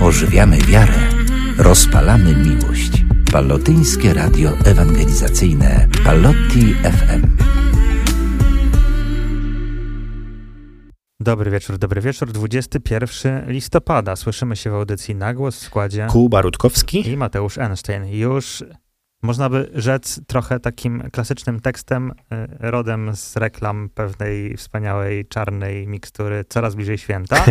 Ożywiamy wiarę. Rozpalamy miłość. Pallotyńskie Radio Ewangelizacyjne Pallotti FM. Dobry wieczór, dobry wieczór. 21 listopada. Słyszymy się w audycji na głos w składzie Kuba Rutkowski. i Mateusz Einstein. Już można by rzec trochę takim klasycznym tekstem, y, rodem z reklam pewnej wspaniałej czarnej mikstury coraz bliżej święta.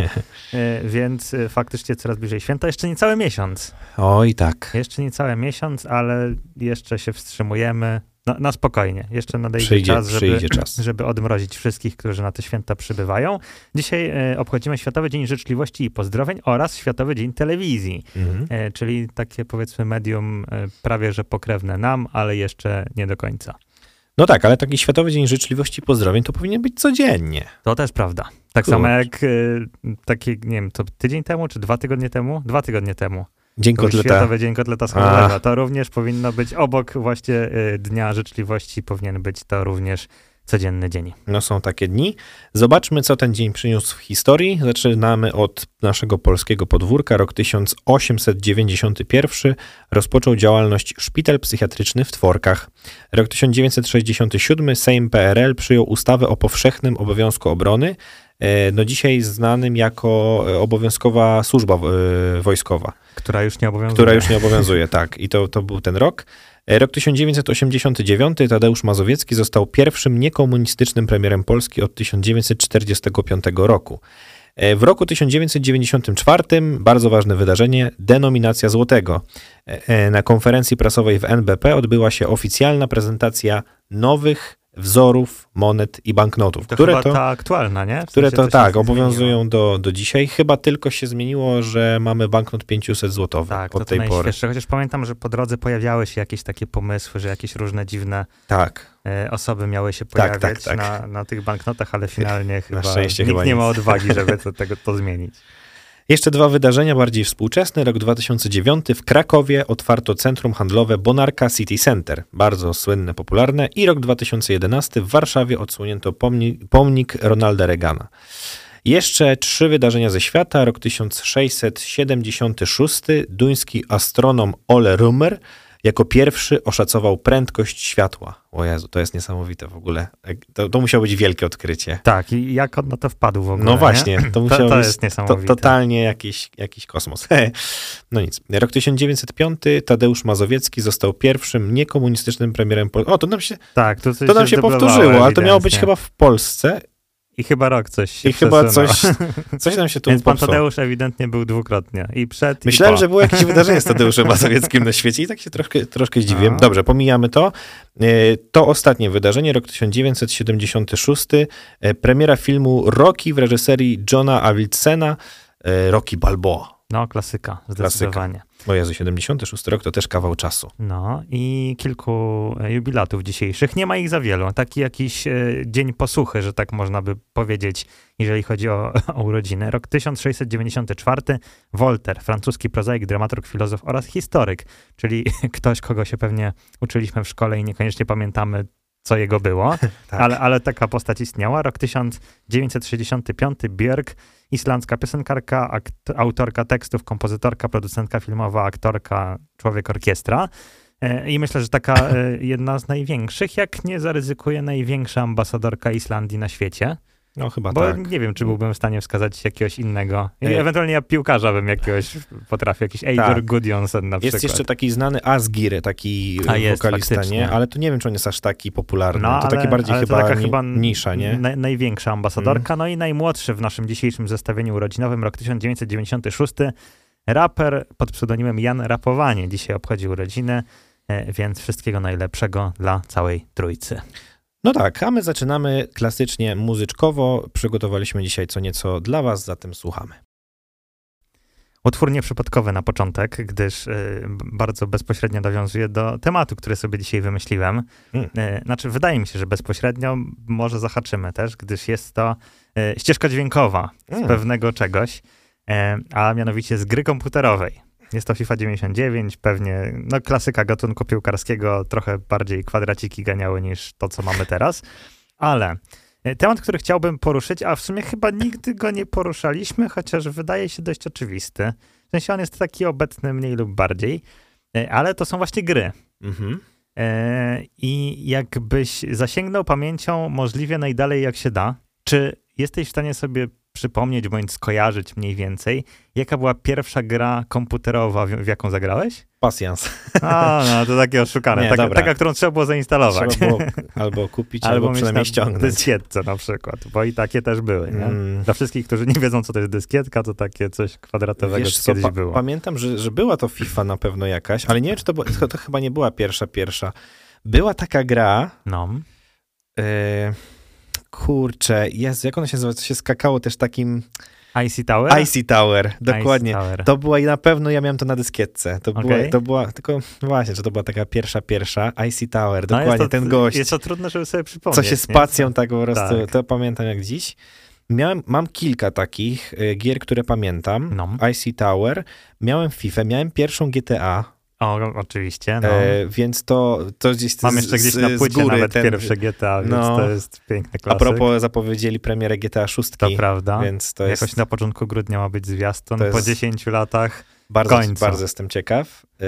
Y, Więc y, faktycznie coraz bliżej święta. Jeszcze niecały miesiąc. Oj, tak. Jeszcze niecały miesiąc, ale jeszcze się wstrzymujemy. Na, na spokojnie. Jeszcze nadejdzie Przyjdzie, czas, żeby, przyjdzie czas. żeby odmrozić wszystkich, którzy na te święta przybywają. Dzisiaj e, obchodzimy Światowy Dzień Życzliwości i Pozdrowień oraz Światowy Dzień Telewizji, Mhm. e, czyli takie powiedzmy medium e, prawie że pokrewne nam, ale jeszcze nie do końca. No tak, ale taki Światowy Dzień Życzliwości i Pozdrowień to powinien być codziennie. To też prawda. Tak Kurczę. samo jak e, taki, nie wiem, to tydzień temu, czy dwa tygodnie temu? Dwa tygodnie temu. Dzień To kotleta. Światowy Dzień Kotleta. To również powinno być obok właśnie e, Dnia Życzliwości, powinien być to również codzienny dzień. No są takie dni. Zobaczmy, co ten dzień przyniósł w historii. Zaczynamy od naszego polskiego podwórka. Rok 1891 rozpoczął działalność szpital psychiatryczny w Tworkach. Rok 1967 Sejm PRL przyjął ustawę o powszechnym obowiązku obrony, no dzisiaj znanym jako e, obowiązkowa służba e, wojskowa. Która już nie obowiązuje. Która już nie obowiązuje, tak. I to, to był ten rok. E, Rok 1989 Tadeusz Mazowiecki został pierwszym niekomunistycznym premierem Polski od 1945 roku. E, W roku 1994 bardzo ważne wydarzenie denominacja złotego. E, e, Na konferencji prasowej w NBP odbyła się oficjalna prezentacja nowych wzorów monet i banknotów, To które to ta aktualna, nie? W które sensie to się tak, obowiązują do, do dzisiaj. Chyba tylko się zmieniło, że mamy banknot 500 złotowy Tak, to od to tej pory. najświeższe. Chociaż pamiętam, że po drodze pojawiały się jakieś takie pomysły, że jakieś różne dziwne Tak. e, osoby miały się Tak, pojawiać tak, tak. Na, na tych banknotach, ale finalnie chyba nikt chyba nie ma odwagi, żeby to, tego, to zmienić. Jeszcze dwa wydarzenia bardziej współczesne. Rok 2009 w Krakowie otwarto centrum handlowe Bonarka City Center, bardzo słynne, popularne. I rok 2011 w Warszawie odsłonięto pomnik, pomnik Ronalda Reagana. Jeszcze trzy wydarzenia ze świata. Rok 1676 duński astronom Ole Rummer jako pierwszy oszacował prędkość światła. O Jezu, to jest niesamowite w ogóle. To, to musiało być wielkie odkrycie. Tak, i jak on na to wpadł w ogóle, No nie? właśnie, to musiało to być jest to, niesamowite. totalnie jakiś, jakiś kosmos. no nic. Rok 1905 Tadeusz Mazowiecki został pierwszym niekomunistycznym premierem Polski. O, to nam się, Tak, to, to nam się powtórzyło, ale to miało być chyba w Polsce I chyba rok coś się i chyba przesunął. coś, coś nam się tu Więc pan popsuło. Tadeusz ewidentnie był dwukrotnie. I przed, Myślałem, i że było jakieś wydarzenie z Tadeuszem Mazowieckim na świecie i tak się troszkę, troszkę zdziwiłem. A. Dobrze, pomijamy to. E, To ostatnie wydarzenie, rok 1976, e, premiera filmu Rocky w reżyserii Johna Avildssena, e, Rocky Balboa. No, klasyka, zdecydowanie. O Jezu, 76 rok to też kawał czasu. No i kilku e, jubilatów dzisiejszych. Nie ma ich za wielu. Taki jakiś e, dzień posłuchy, że tak można by powiedzieć, jeżeli chodzi o, o urodziny. Rok 1694. Voltaire, francuski prozaik, dramaturg, filozof oraz historyk, czyli ktoś, kogo się pewnie uczyliśmy w szkole i niekoniecznie pamiętamy, co jego było, Tak. ale, ale taka postać istniała. Rok 1965. Björk, islandzka piosenkarka, akt- autorka tekstów, kompozytorka, producentka filmowa, aktorka, człowiek orkiestra. E, I myślę, że taka e, jedna z największych, jak nie zaryzykuje, największa ambasadorka Islandii na świecie. No chyba Bo tak. nie wiem, czy byłbym w stanie wskazać jakiegoś innego. E. Ewentualnie ja piłkarza bym jakiegoś potrafił, jakiś Eivor Tak. Gudjonsson na Jest przykład. jeszcze taki znany Asgir, taki A jest, wokalista, faktycznie. nie? Ale to nie wiem, czy on jest aż taki popularny. No, to ale- taki bardziej ale to chyba, taka ni- chyba nisza, nie? Na, największa ambasadorka, no i najmłodszy w naszym dzisiejszym zestawieniu urodzinowym, rok 1996. Raper pod pseudonimem Jan Rapowanie dzisiaj obchodzi urodziny, e, więc wszystkiego najlepszego dla całej trójcy. No tak, a my zaczynamy klasycznie muzyczkowo. Przygotowaliśmy dzisiaj co nieco dla was, zatem słuchamy. Utwór nieprzypadkowy na początek, gdyż y, bardzo bezpośrednio nawiązuje do tematu, który sobie dzisiaj wymyśliłem. Mm. Y, znaczy, wydaje mi się, że bezpośrednio może zahaczymy też, gdyż jest to y, ścieżka dźwiękowa z Mm. pewnego czegoś, y, a mianowicie z gry komputerowej. Jest to FIFA 99, pewnie no, klasyka gatunku piłkarskiego, trochę bardziej kwadraciki ganiały niż to, co mamy teraz, ale E, Temat, który chciałbym poruszyć, a w sumie chyba nigdy go nie poruszaliśmy, chociaż wydaje się dość oczywisty. W sensie on jest taki obecny mniej lub bardziej, e, ale to są właśnie gry. Mhm. E, I jakbyś zasięgnął pamięcią możliwie najdalej jak się da, czy jesteś w stanie sobie przypomnieć bądź skojarzyć mniej więcej, jaka była pierwsza gra komputerowa, w, jaką zagrałeś? Pasjans. A, no to takie oszukane. Nie, taka, taka, którą trzeba było zainstalować. Trzeba było albo kupić, albo, mieć przynajmniej na ściągnąć. dyskietce na przykład, bo i takie też były? Mm. Dla wszystkich, którzy nie wiedzą, co to jest dyskietka, to takie coś kwadratowego Wiesz co co, kiedyś pa- było. pamiętam, że, że była to FIFA na pewno jakaś, ale nie wiem, czy to, było, to, to chyba nie była pierwsza, pierwsza. Była taka gra, No. e, kurczę, jest, jak ona się nazywa, to się skakało też takim Icy Tower? Icy Tower, dokładnie. Icy Tower. To była i na pewno ja miałem to na dyskietce. To, była, Okej. to była, tylko właśnie, że to była taka pierwsza, pierwsza, Icy Tower, No, dokładnie, jest to, ten gość, Jest to trudne, żeby sobie przypomnieć. co się nie? spacją tak po prostu, Tak. to pamiętam jak dziś. Miałem, mam kilka takich e, gier, które pamiętam. No. Icy Tower, miałem FIFA, miałem pierwszą GTA, O, oczywiście, no. e, więc to, to gdzieś Mam jeszcze gdzieś z, na płycie góry nawet ten, pierwsze GTA, więc no. to jest piękny A klasyk. propos zapowiedzieli premierę GTA 6, to prawda. więc to Jakoś jest na początku grudnia ma być zwiastun. Po jest 10 latach bardzo, końcu. bardzo jestem ciekaw. E,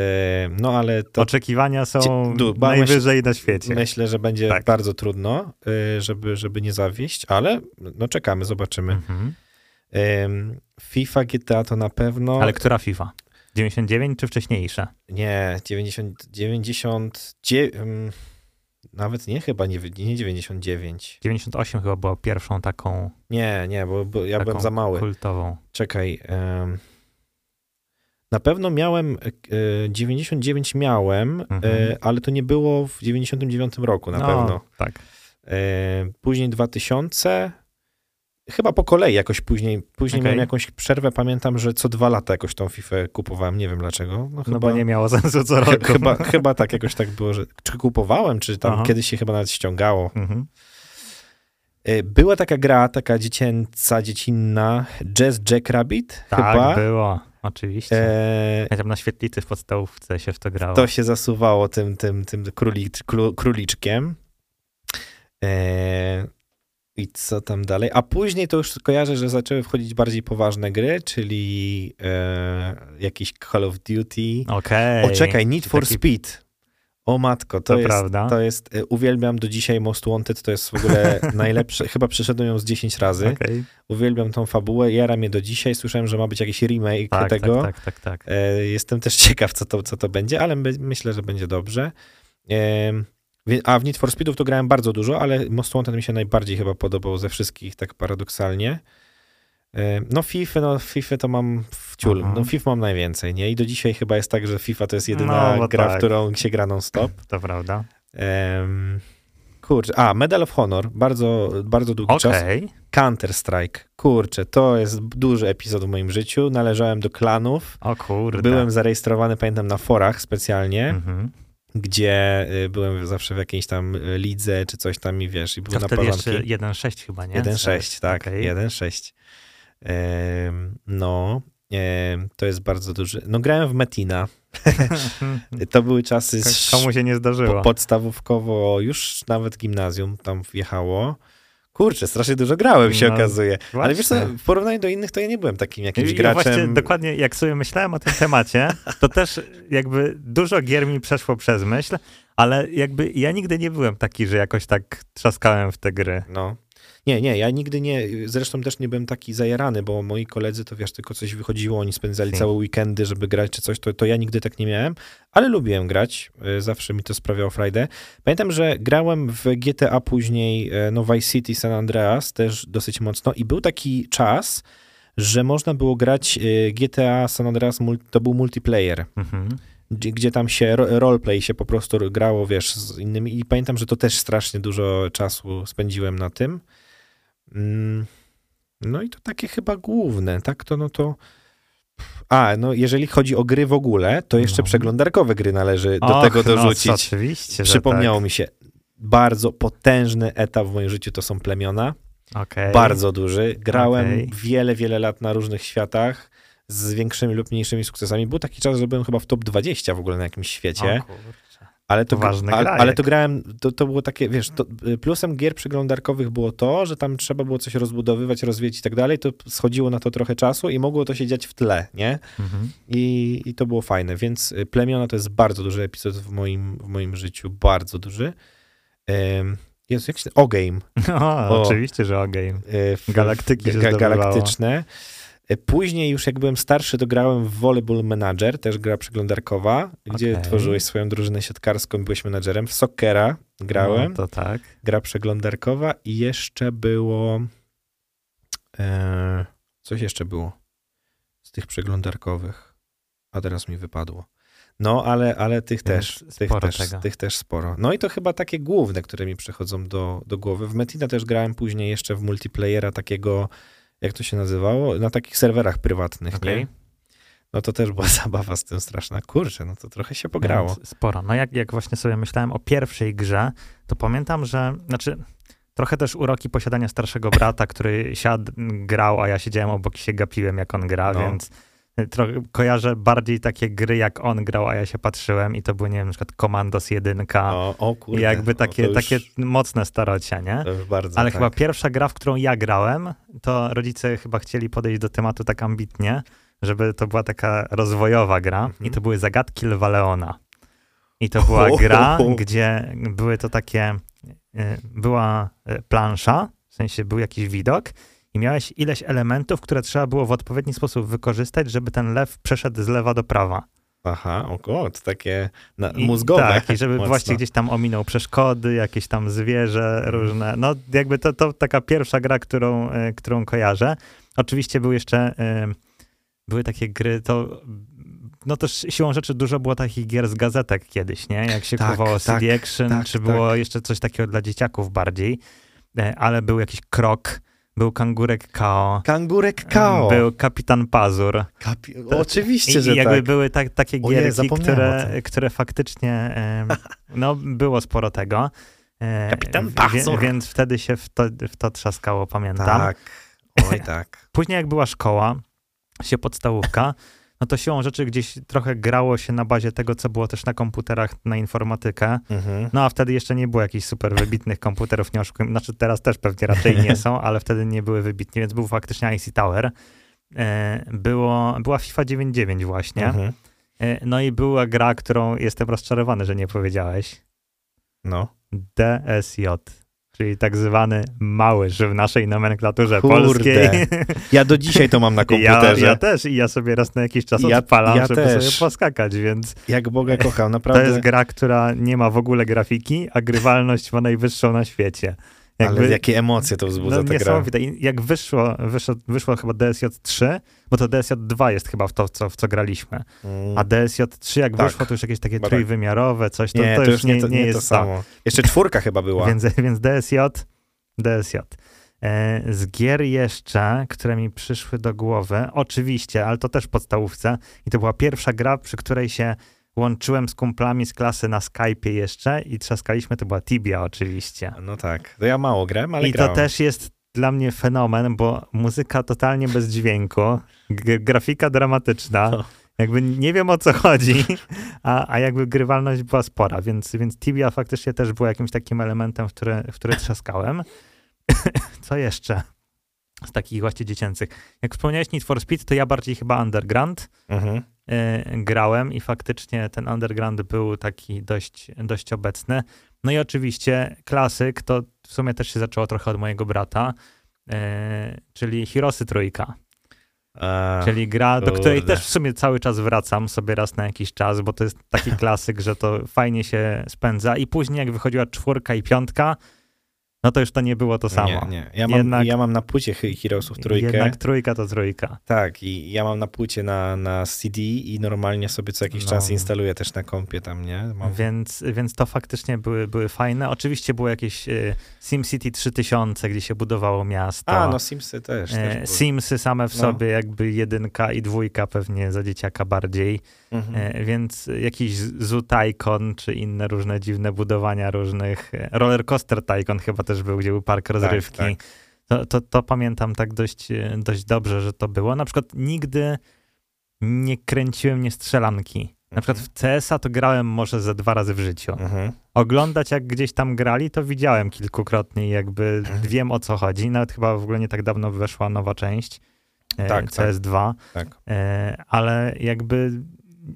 no ale to oczekiwania są Cie- du- ba- najwyżej na świecie. myślę, że będzie Tak. bardzo trudno, e, żeby, żeby nie zawieść, ale no czekamy, zobaczymy. Mhm. FIFA, GTA to na pewno. Ale która FIFA? 99 czy wcześniejsze? Nie, 90, 99. em, Nawet nie, chyba nie, nie 99. 98 chyba była pierwszą taką, Nie, nie, bo, bo ja byłem za mały. kultową. Czekaj. em, na pewno miałem. e, 99 miałem, Mhm. e, ale to nie było w 99 roku na no, pewno. Tak. E, później 2000. Chyba po kolei jakoś później. Później Okej. miałem jakąś przerwę. Pamiętam, że co dwa lata jakoś tą FIFA kupowałem. Nie wiem dlaczego. No, No chyba, bo nie miało sensu co roku. Chyba, chyba tak jakoś tak było, że czy kupowałem, czy tam Aha. kiedyś się chyba nawet ściągało. Mhm. E, Była taka gra, taka dziecięca, dziecinna, Jazz Jackrabbit Tak, chyba. było, oczywiście. E, Ja tam na świetlicy w podstawówce się w to grało. to się zasuwało tym, tym, tym króli, król, króliczkiem. E, I co tam dalej? A później to już kojarzę, że zaczęły wchodzić bardziej poważne gry, czyli e, jakiś Call of Duty. Okej. O, czekaj, Need for Taki- Speed. O matko, to, To jest, prawda. to jest, e, uwielbiam do dzisiaj Most Wanted, to jest w ogóle najlepsze, chyba przeszedłem ją z 10 razy, Okej. uwielbiam tą fabułę, jara mnie do dzisiaj, słyszałem, że ma być jakiś remake Tak, tego, tak, tak, tak, tak. E, jestem też ciekaw, co to, co to będzie, ale my, myślę, że będzie dobrze. E, a w Need for Speedów to grałem bardzo dużo, ale Most Wanted mi się najbardziej chyba podobał ze wszystkich, tak paradoksalnie. E, No FIFA, no FIFA to mam w ciul. Mhm. No FIFA mam najwięcej, nie? I do dzisiaj chyba jest tak, że FIFA to jest jedyna No, gra, tak. w którą się gra non-stop. To prawda. Em, kurczę, a Medal of Honor, bardzo, bardzo długi czas. Okej. Counter-Strike, kurczę, to jest duży epizod w moim życiu. Należałem do klanów. O kurde. Byłem zarejestrowany, pamiętam, na forach specjalnie, Mhm. Gdzie y, byłem zawsze w jakiejś tam y, lidze czy coś tam i wiesz, i wtedy jeszcze napawanki. 1.6 chyba, nie? 1.6, tak, Okej. 1.6. Em, no, to jest bardzo duży. No grałem w Metina. To były czasy z- Komu się nie zdarzyło. podstawówkowo, już nawet gimnazjum tam wjechało. Kurczę, strasznie dużo grałem się No, okazuje. Ale wiesz co, Właśnie. w porównaniu do innych to ja nie byłem takim jakimś I- i Właśnie graczem. dokładnie jak sobie myślałem o tym temacie, to też jakby dużo gier mi przeszło przez myśl, ale jakby ja nigdy nie byłem taki, że jakoś tak trzaskałem w te gry. No. Nie, nie, ja nigdy nie, zresztą też nie byłem taki zajarany, bo moi koledzy to wiesz, tylko coś wychodziło, oni spędzali Si. całe weekendy, żeby grać czy coś, to, to ja nigdy tak nie miałem, ale lubiłem grać, y, zawsze mi to sprawiało frajdę. Pamiętam, że grałem w GTA później, e, no Vice City, San Andreas też dosyć mocno i był taki czas, że można było grać y, GTA San Andreas, to był multiplayer, Mhm. gdzie, gdzie tam się ro- roleplay się po prostu grało, wiesz, z innymi i pamiętam, że to też strasznie dużo czasu spędziłem na tym. Mm, No i to takie chyba główne, tak? To no to... A, no jeżeli chodzi o gry w ogóle, to jeszcze No. przeglądarkowe gry należy do Och, tego No, dorzucić. oczywiście, że Przypomniało tak. mi się, bardzo potężny etap w moim życiu to są plemiona. Okej. Bardzo duży. Grałem Okej. wiele, wiele lat na różnych światach z większymi lub mniejszymi sukcesami. Był taki czas, że byłem chyba w top 20 w ogóle na jakimś świecie. O. Ale to, Poważny ale, ale to grałem, to, to było takie, wiesz, to, y, plusem gier przeglądarkowych było to, że tam trzeba było coś rozbudowywać, rozwijać i tak dalej, to schodziło na to trochę czasu i mogło to się dziać w tle, nie? Mhm. I, I to było fajne, więc y, Plemiona to jest bardzo duży epizod w moim, w moim życiu, bardzo duży. Um, Jezu, jak się... O-Game. O, O. oczywiście, że o game. y, Galaktyki się ga- zdobywało. Galaktyczne. Y, Później już jak byłem starszy, to grałem w Volleyball Manager, też gra przeglądarkowa, gdzie Okej. tworzyłeś swoją drużynę siatkarską i byłeś menadżerem. W Soccera grałem, No, to tak. gra przeglądarkowa i jeszcze było... E, coś jeszcze było z tych przeglądarkowych, a teraz mi wypadło. No, ale, ale tych Więc też, tych sporo też, tego. tych też sporo. No i to chyba takie główne, które mi przychodzą do, do głowy. W Metina też grałem później jeszcze w multiplayera takiego, jak to się nazywało, na takich serwerach prywatnych, Okej. nie? No to też była zabawa z tym straszna. Kurczę, no to trochę się pograło. Sporo. No jak, jak właśnie sobie myślałem o pierwszej grze, to pamiętam, że, znaczy trochę też uroki posiadania starszego brata, który siadł, grał, a ja siedziałem obok i się gapiłem, jak on gra, No. więc trochę kojarzę bardziej takie gry, jak on grał, a ja się patrzyłem i to były, nie wiem, na przykład Commandos 1, O, o kurde. i jakby takie, już, takie mocne starocia, nie? To już bardzo, Ale tak. chyba pierwsza gra, w którą ja grałem, to rodzice chyba chcieli podejść do tematu tak ambitnie, żeby to była taka rozwojowa gra Mhm. i to były zagadki Lwa Leona. I to była Ho, gra, gdzie były to takie, y, była y, plansza, w sensie był jakiś widok i miałeś ileś elementów, które trzeba było w odpowiedni sposób wykorzystać, żeby ten lew przeszedł z lewa do prawa. Aha, o, to takie na, I, mózgowe. Tak, i żeby mocno. właśnie gdzieś tam ominął przeszkody, jakieś tam zwierzę różne. No jakby to, to taka pierwsza gra, którą, e, którą kojarzę. Oczywiście były jeszcze, e, były takie gry, to no też siłą rzeczy dużo było takich gier z gazetek kiedyś, nie? Jak się Tak, kupowało tak, CD Action, tak, czy było tak. jeszcze coś takiego dla dzieciaków bardziej, E, ale był jakiś Krok, był Kangurek Kao, Kangurek Kao. był Kapitan Pazur. Kapi... To- Oczywiście, I, że i jakby tak. były tak, takie gierki, o które, które faktycznie, no było sporo tego. E, Kapitan wie- Pazur. Więc wtedy się w to, w to trzaskało, pamiętam. Tak. Oj, tak. Później jak była szkoła, się podstawówka, no to siłą rzeczy gdzieś trochę grało się na bazie tego, co było też na komputerach na informatykę. Mhm. No a wtedy jeszcze nie było jakichś super wybitnych komputerów, nie oszukujmy. Znaczy teraz też pewnie raczej nie są, ale wtedy nie były wybitni, więc był faktycznie IC Tower. E, Było, była FIFA 99 właśnie. Mhm. E, No i była gra, którą jestem rozczarowany, że nie powiedziałeś. No. DSJ, czyli tak zwany małyż w naszej nomenklaturze Kurde, polskiej. Ja do dzisiaj to mam na Ja, komputerze. ja też i ja sobie raz na jakiś czas Ja- odpalam, ja żeby też. sobie poskakać, więc Jak Boga kocham, to naprawdę. jest gra, która nie ma w ogóle grafiki, a grywalność ma najwyższą na świecie. Ale jakie emocje to wzbudza no, ta gra. niesamowite. I Jak wyszło, wyszło, wyszło chyba DSJ 3, bo to DSJ 2 jest chyba w to, co, w co graliśmy. Mm. A DSJ 3 jak Tak. wyszło, to już jakieś takie tak. trójwymiarowe, coś, to, nie, to, już nie, nie, to, jest to samo. Jeszcze czwórka chyba była. Więc, więc DSJ, DSJ. E, Z gier jeszcze, które mi przyszły do głowy, oczywiście, ale to też podstawówce i to była pierwsza gra, przy której się łączyłem z kumplami z klasy na Skype'ie jeszcze i trzaskaliśmy, to była Tibia oczywiście. No tak. To ja mało grałem, ale I grałem. to też jest dla mnie fenomen, bo muzyka totalnie bez dźwięku, grafika dramatyczna, No. jakby nie wiem o co chodzi, a, a jakby grywalność była spora, więc, więc Tibia faktycznie też była jakimś takim elementem, w który, w który trzaskałem. co jeszcze z takich właśnie dziecięcych? Jak wspomniałeś Need for Speed, to ja bardziej chyba Underground Mhm. Y, grałem i faktycznie ten Underground był taki dość, dość obecny. No i oczywiście klasyk, to w sumie też się zaczęło trochę od mojego brata, y, czyli Hirosy Trójka. A, Czyli gra, do której kurde. też w sumie cały czas wracam sobie raz na jakiś czas, bo to jest taki klasyk, że to fajnie się spędza. I później jak wychodziła czwórka i piątka, no to już to nie było to samo. Nie, nie. Ja mam, Jednak- ja mam na płycie He- Heroesów trójkę. Jednak trójka to trójka. Tak, i ja mam na płycie na, na CD i normalnie sobie co jakiś No. czas instaluję też na kompie tam, nie? Mam... Więc, więc to faktycznie były, były fajne. Oczywiście było jakieś e, SimCity 3000, gdzie się budowało miasto. A, no Simsy też. też E. Simsy same w No. sobie, jakby jedynka i dwójka pewnie za dzieciaka bardziej. Mhm. E, Więc jakiś Zoo Tycoon, czy inne różne dziwne budowania różnych. e, Roller Coaster Tycoon chyba też był, gdzie był park rozrywki. tak. To, to, to pamiętam tak dość, e, dość dobrze, że to było. Na przykład nigdy nie kręciłem mnie strzelanki. Na przykład w CS-a to grałem może ze dwa razy w życiu. Mhm. Oglądać jak gdzieś tam grali, to widziałem kilkukrotnie i jakby Mhm. wiem o co chodzi. Nawet chyba w ogóle nie tak dawno weszła nowa część e, Tak, tak. CS2, Tak. e, ale jakby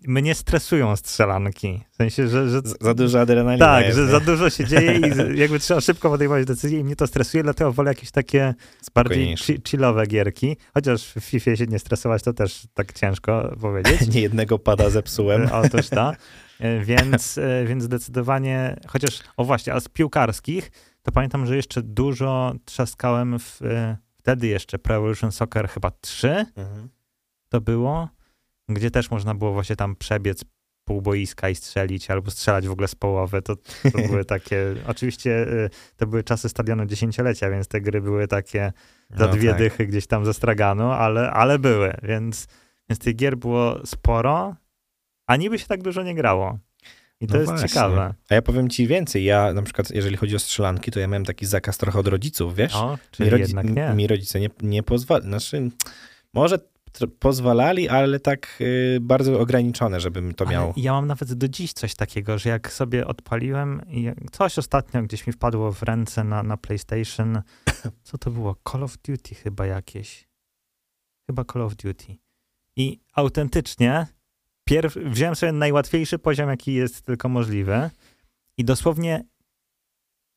mnie stresują strzelanki. W sensie, że, że Za dużo adrenaliny tak, jest, że nie? za dużo się dzieje i jakby trzeba szybko podejmować decyzje i mnie to stresuje, dlatego wolę jakieś takie bardziej chi- chillowe gierki. Chociaż w FIFA się nie stresować, to też tak ciężko powiedzieć. Nie jednego pada zepsułem. E, Otóż to. E, Więc, e, więc zdecydowanie, chociaż, o właśnie, a z piłkarskich, to pamiętam, że jeszcze dużo trzaskałem w, wtedy jeszcze Pro Evolution Soccer chyba 3 Mhm. to było, gdzie też można było właśnie tam przebiec pół boiska i strzelić, albo strzelać w ogóle z połowy. To, to były takie, oczywiście e, to były czasy stadionu dziesięciolecia, więc te gry były takie za No dwie tak. dychy gdzieś tam ze straganu, ale, ale były, więc, więc tych gier było sporo, a niby się tak dużo nie grało. I to No jest właśnie. ciekawe. A ja powiem ci więcej. Ja na przykład, jeżeli chodzi o strzelanki, to ja miałem taki zakaz trochę od rodziców, wiesz? O, mi, czyli rodzi- jednak nie. mi rodzice nie, nie pozwalali. Znaczy, może pozwalali, ale tak y, bardzo ograniczone, żebym to Ale miał. Ja mam nawet do dziś coś takiego, że jak sobie odpaliłem coś ostatnio gdzieś mi wpadło w ręce na, na PlayStation, co to było? Call of Duty chyba jakieś. Chyba Call of Duty. I autentycznie pierw, wziąłem sobie najłatwiejszy poziom, jaki jest tylko możliwy i dosłownie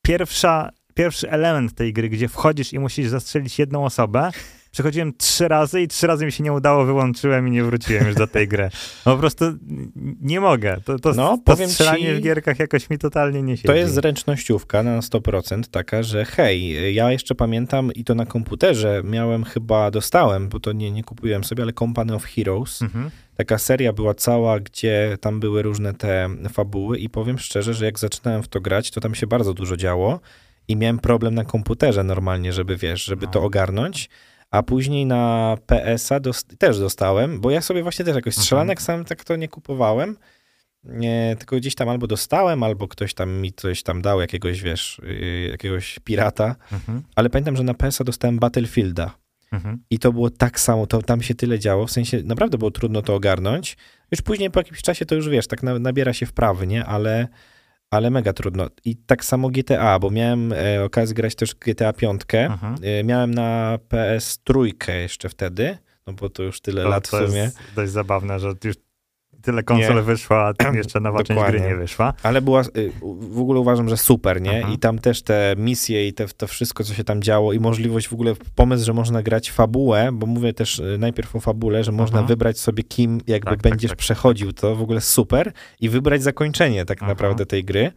pierwsza, pierwszy element tej gry, gdzie wchodzisz i musisz zastrzelić jedną osobę, przechodziłem trzy razy i trzy razy mi się nie udało, wyłączyłem i nie wróciłem już do tej gry. No po prostu nie mogę. To, to, No, to powiem strzelanie ci- w gierkach jakoś mi totalnie nie siedzi. To jest zręcznościówka na 100% taka, że hej, ja jeszcze pamiętam i to na komputerze miałem chyba, dostałem, bo to nie, nie kupiłem sobie, ale Company of Heroes. Mhm. Taka seria była cała, gdzie tam były różne te fabuły i powiem szczerze, że jak zaczynałem w to grać, to tam się bardzo dużo działo i miałem problem na komputerze normalnie, żeby wiesz, żeby No. to ogarnąć. A później na PS-a dost- też dostałem, bo ja sobie właśnie też jakoś Mhm. strzelanek sam tak to nie kupowałem. Nie, tylko gdzieś tam albo dostałem, albo ktoś tam mi coś tam dał, jakiegoś, wiesz, yy, jakiegoś pirata. Mhm. Ale pamiętam, że na PS-a dostałem Battlefielda. Mhm. I to było tak samo, to tam się tyle działo, w sensie naprawdę było trudno to ogarnąć. Już później po jakimś czasie to już wiesz, tak na, nabiera się wprawy, nie? Ale, ale mega trudno. I tak samo GTA, bo miałem e, okazję grać też GTA 5. Mhm. E, miałem na PS trójkę jeszcze wtedy, no bo to już tyle To, lat w to sumie. jest dość zabawne, że już tyle konsol Nie. wyszło, a tam jeszcze nowa część gry nie wyszła. Ale była, y, w ogóle uważam, że super, nie? Mhm. I tam też te misje i te, to wszystko, co się tam działo i możliwość w ogóle, pomysł, że można grać fabułę, bo mówię też y, najpierw o fabule, że można Mhm. wybrać sobie kim jakby Tak, tak, będziesz tak. przechodził, to w ogóle super i wybrać zakończenie tak Mhm. naprawdę tej gry.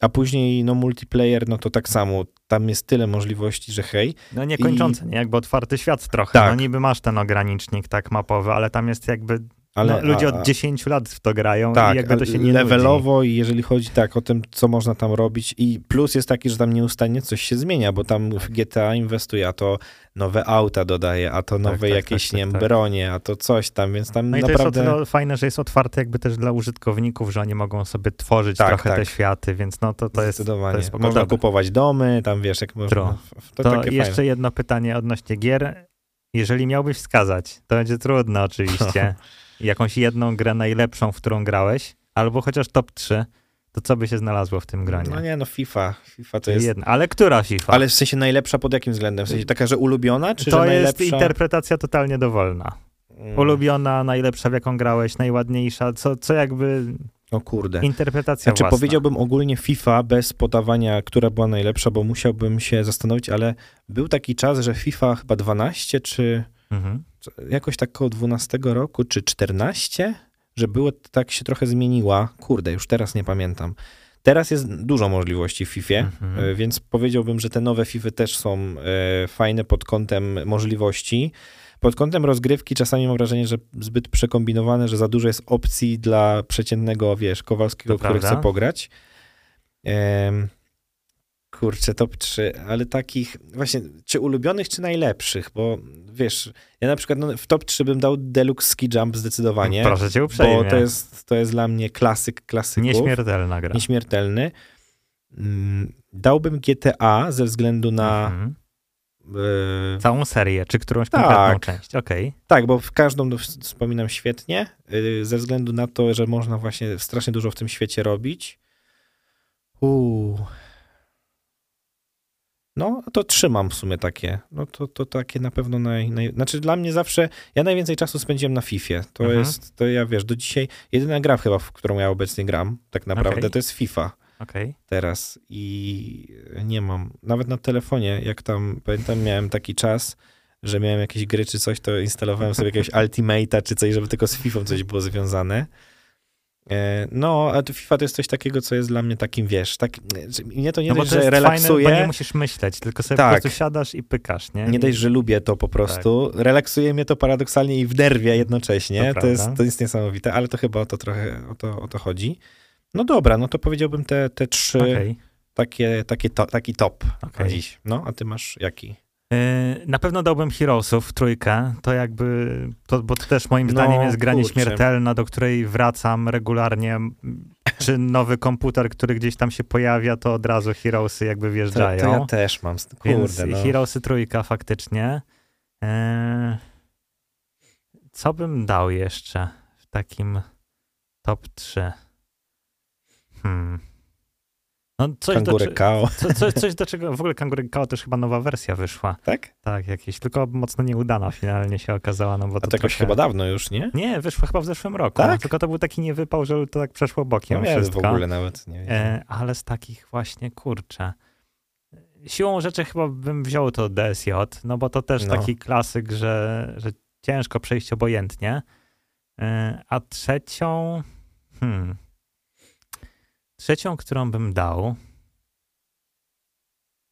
A później, no multiplayer, no to tak samo, tam jest tyle możliwości, że hej. No niekończące, nie? Jakby otwarty świat trochę. Tak. No niby masz ten ogranicznik tak mapowy, ale tam jest jakby Ale no, ludzie a- od 10 lat w to grają Tak, i jakby to się nie levelowo i jeżeli chodzi tak o tym, co można tam robić i plus jest taki, że tam nieustannie coś się zmienia, bo tam w GTA inwestuje, a to nowe auta dodaje, a to nowe tak, jakieś, tak, nie wiem, tak. bronie, a to coś tam, więc tam No i to naprawdę... jest o tyle fajne, że jest otwarte jakby też dla użytkowników, że oni mogą sobie tworzyć Tak, trochę tak. te światy, więc no to, to jest Zdecydowanie. jest można Dobra. kupować domy, tam wiesz, jak można... True. To, To, jeszcze fajne. jedno pytanie odnośnie gier. Jeżeli miałbyś wskazać, to będzie trudno oczywiście, jakąś jedną grę najlepszą, w którą grałeś, albo chociaż top 3, to co by się znalazło w tym gronie? No nie, no FIFA. FIFA to jest... Jedna. Ale która FIFA? Ale w sensie najlepsza pod jakim względem? W sensie taka, że ulubiona, czy to że jest najlepsza? interpretacja totalnie dowolna. Mm. Ulubiona, najlepsza, w jaką grałeś, najładniejsza, co, co jakby O kurde. interpretacja Znaczy własna. powiedziałbym ogólnie FIFA bez podawania, która była najlepsza, bo musiałbym się zastanowić, ale był taki czas, że FIFA chyba 12 czy Mhm. jakoś tak koło 12 roku, czy 14, że było tak się trochę zmieniła. Kurde, już teraz nie pamiętam. Teraz jest dużo możliwości w FIFA, Mhm. e, więc powiedziałbym, że te nowe FIFA też są e, fajne pod kątem możliwości. Pod kątem rozgrywki czasami mam wrażenie, że zbyt przekombinowane, że za dużo jest opcji dla przeciętnego, wiesz, Kowalskiego, To który prawda. chce pograć. Em, kurczę, top 3, ale takich właśnie, czy ulubionych, czy najlepszych, bo wiesz, ja na przykład no, w top 3 bym dał Deluxe Ski Jump zdecydowanie, Proszę cię uprzejmie. bo to jest, to jest dla mnie klasyk klasyków. Nieśmiertelna gra. Nieśmiertelny. Mm, Dałbym GTA ze względu na Mhm. Yy, Całą serię, czy którąś Tak. konkretną część? Okej. tak, bo w każdą wspominam świetnie, yy, ze względu na to, że można właśnie strasznie dużo w tym świecie robić. Uuu. No, to trzymam w sumie takie. No to, to takie na pewno naj, naj... Znaczy dla mnie zawsze, ja najwięcej czasu spędziłem na Fifie. To Mhm. jest, to ja wiesz, do dzisiaj jedyna gra chyba, w którą ja obecnie gram, tak naprawdę, Okej. to jest FIFA. Okej. teraz i nie mam. Nawet na telefonie, jak tam, pamiętam, miałem taki czas, że miałem jakieś gry czy coś, to instalowałem sobie jakiegoś Ultimate'a czy coś, żeby tylko z FIFA coś było związane. E, No, a to FIFA to jest coś takiego, co jest dla mnie takim, wiesz, tak, mnie to nie No dość, to że relaksuje, fajne, bo nie musisz myśleć, tylko sobie Tak. po prostu siadasz i pykasz, nie? nie dość, że lubię to po prostu, relaksuje mnie to paradoksalnie i wnerwia jednocześnie, To to, jest, to jest niesamowite, ale to chyba o to trochę, o to, o to chodzi. No dobra, no to powiedziałbym te, te trzy, Okej. takie, takie to, taki top Okej. dziś. No, a ty masz jaki? Yy, Na pewno dałbym Heroesów trójkę, to jakby, to, bo to też moim No, zdaniem jest gra kurczę. nieśmiertelna, do której wracam regularnie, czy nowy komputer, który gdzieś tam się pojawia, to od razu Heroesy jakby To, wjeżdżają. to ja też mam. Kurde, Więc no. Heroesy trójka faktycznie. Eee, co bym dał jeszcze w takim top 3? Hmm. No coś do, Kao, co, coś, coś do czego, w ogóle Kangury Kao też chyba nowa wersja wyszła. tak? Tak, jakieś, tylko mocno nieudana finalnie się okazała, no bo A to to jakoś trochę... chyba dawno już, nie? Nie, wyszła chyba w zeszłym roku, Tak? tylko to był taki niewypał, że to tak przeszło bokiem No ja w wszystko. ogóle nawet nie wiem. E, ale z takich właśnie, kurczę. Siłą rzeczy chyba bym wziął to DSJ, no bo to też No. taki klasyk, że, że ciężko przejść obojętnie. E, a trzecią, hmm, trzecią, którą bym dał,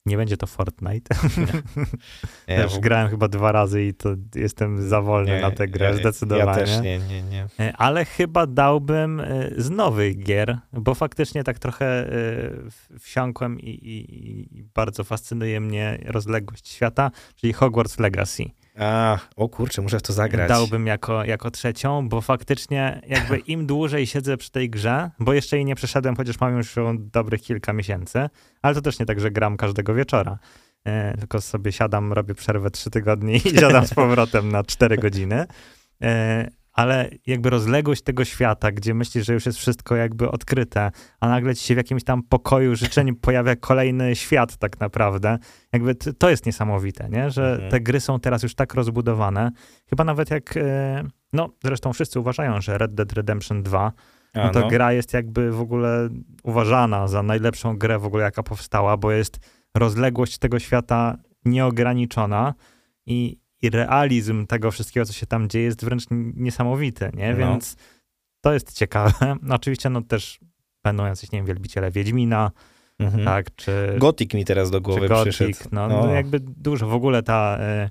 nie będzie to Fortnite. Nie, Też w- grałem chyba dwa razy i to jestem za wolny nie, na tę grę, ja, zdecydowanie. Ja też nie, nie, nie. E, Ale chyba dałbym e, z nowych gier, bo faktycznie tak trochę e, wsiąkłem i, i, i bardzo fascynuje mnie rozległość świata, czyli Hogwarts Legacy. A, o kurczę, muszę w to zagrać. Dałbym jako, jako trzecią, bo faktycznie jakby im dłużej siedzę przy tej grze, bo jeszcze jej nie przeszedłem, chociaż mam już dobrych kilka miesięcy, ale to też nie tak, że gram każdego wieczora. E, tylko sobie siadam, robię przerwę trzy tygodnie i siadam z powrotem na cztery godziny. E, ale jakby rozległość tego świata, gdzie myślisz, że już jest wszystko jakby odkryte, a nagle ci się w jakimś tam pokoju życzeń pojawia kolejny świat tak naprawdę. Jakby to jest niesamowite, nie? Że Mhm. te gry są teraz już tak rozbudowane. Chyba nawet jak, e, no zresztą wszyscy uważają, że Red Dead Redemption 2 A, no to no. gra jest jakby w ogóle uważana za najlepszą grę w ogóle, jaka powstała, bo jest rozległość tego świata nieograniczona i, i realizm tego wszystkiego, co się tam dzieje, jest wręcz niesamowity, nie? No. Więc to jest ciekawe. No, oczywiście, no też będą jacyś, nie wiem, wielbiciele Wiedźmina, Mhm. tak, czy, Gothic mi teraz do głowy Gothic, przyszedł. no, O. no jakby dużo. W ogóle ta, e,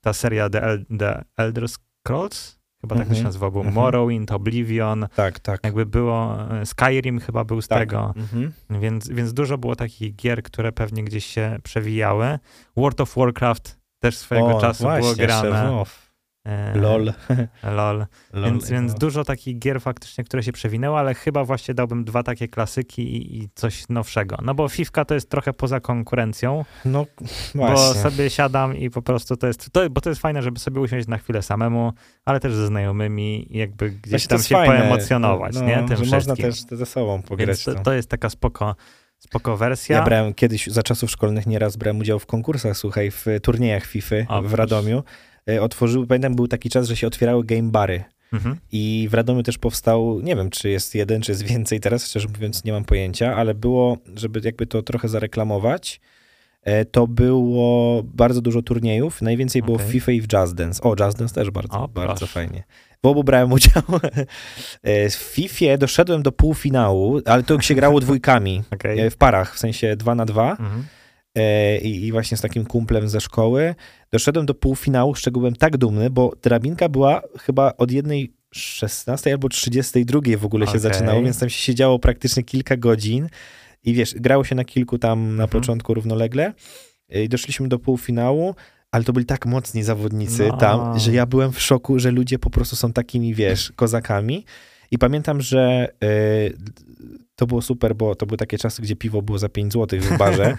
ta seria The, El, The Elder Scrolls, chyba tak to się Mhm. nazywa, był Mhm. Morrowind, Oblivion, Tak, tak. jakby było, e, Skyrim chyba był z tak. tego, Mhm. więc, więc dużo było takich gier, które pewnie gdzieś się przewijały. World of Warcraft też swojego O, czasu było właśnie, grane. Shadow. E, LOL. LOL. LOL. Więc, więc no. dużo takich gier faktycznie, które się przewinęły, ale chyba właśnie dałbym dwa takie klasyki i, i coś nowszego. No bo Fifka to jest trochę poza konkurencją, No bo właśnie. sobie siadam i po prostu to jest, to, bo to jest fajne, żeby sobie usiąść na chwilę samemu, ale też ze znajomymi jakby gdzieś Właśnie tam się fajne, poemocjonować, no, nie? Tym że wszystkim. można też ze sobą pograć Więc to. to jest taka spoko, spoko wersja. Ja brałem kiedyś za czasów szkolnych nieraz brałem udział w konkursach, słuchaj, w turniejach FIFA O, w. Radomiu. E, Otworzyły, pamiętam, był taki czas, że się otwierały game bary. Mhm. I w Radomiu też powstał, nie wiem, czy jest jeden, czy jest więcej teraz, szczerze mówiąc nie mam pojęcia, ale było, żeby jakby to trochę zareklamować, to było bardzo dużo turniejów, najwięcej było w Okej. FIFA i w Just Dance. O, Just Dance też bardzo, O, bardzo proszę. fajnie. W obu brałem udział. E, W FIFA doszedłem do półfinału, ale to się grało dwójkami, Okej. e, w parach, w sensie dwa na dwa. Mhm. E, i, i właśnie z takim kumplem ze szkoły. Doszedłem do półfinału, z czego byłem tak dumny, bo drabinka była chyba od jednej 16 albo 32 w ogóle się Okej. zaczynało, więc tam się siedziało praktycznie kilka godzin i wiesz, grało się na kilku tam na Mhm. początku równolegle i doszliśmy do półfinału, ale to byli tak mocni zawodnicy No. tam, że ja byłem w szoku, że ludzie po prostu są takimi, wiesz, kozakami. I pamiętam, że y, to było super, bo to były takie czasy, gdzie piwo było za 5 zł w barze.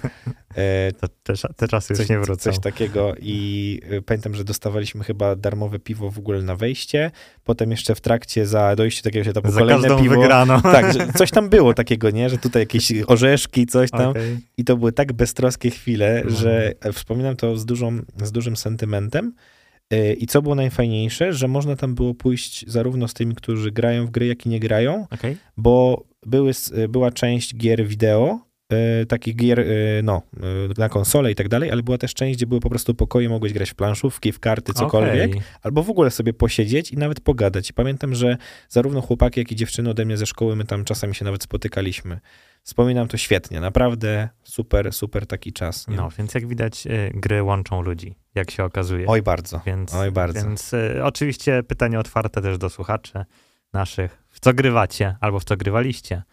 E, to te, te czasy już coś, nie wrócą. Coś takiego i y, pamiętam, że dostawaliśmy chyba darmowe piwo w ogóle na wejście, potem jeszcze w trakcie za dojście do jakiegoś etapu za kolejne piwo. wygraną. Tak, coś tam było takiego, nie? Że tutaj jakieś orzeszki, coś tam. Okay. I to były tak beztroskie chwile, no. że wspominam to z, dużą, z dużym sentymentem. Y, I co było najfajniejsze, że można tam było pójść zarówno z tymi, którzy grają w gry, jak i nie grają, okay. bo były, była część gier wideo, y, takich gier no, na konsolę i tak dalej, ale była też część, gdzie były po prostu pokoje, mogłeś grać w planszówki, w karty, cokolwiek, okay. albo w ogóle sobie posiedzieć i nawet pogadać. I pamiętam, że zarówno chłopaki, jak i dziewczyny ode mnie ze szkoły, my tam czasami się nawet spotykaliśmy. Wspominam to świetnie, naprawdę super, super taki czas. Nie? No, więc jak widać, gry łączą ludzi, jak się okazuje. Oj bardzo, więc, oj bardzo. Więc y, oczywiście pytanie otwarte też do słuchaczy naszych. W co grywacie albo w co grywaliście?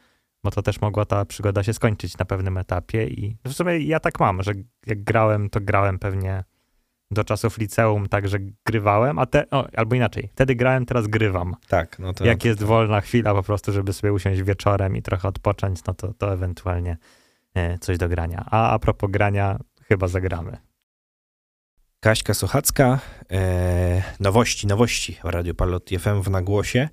Bo to też mogła ta przygoda się skończyć na pewnym etapie i w sumie ja tak mam, że jak grałem, to grałem pewnie do czasów liceum, także grywałem, a te, o, albo inaczej, wtedy grałem, teraz grywam. Tak, no to. Jak jest wolna chwila po prostu, żeby sobie usiąść wieczorem i trochę odpocząć, no to, to ewentualnie e, coś do grania. A a propos grania, chyba zagramy. Kaśka Sochacka, e, nowości, nowości w Radio Palotti FM w nagłosie.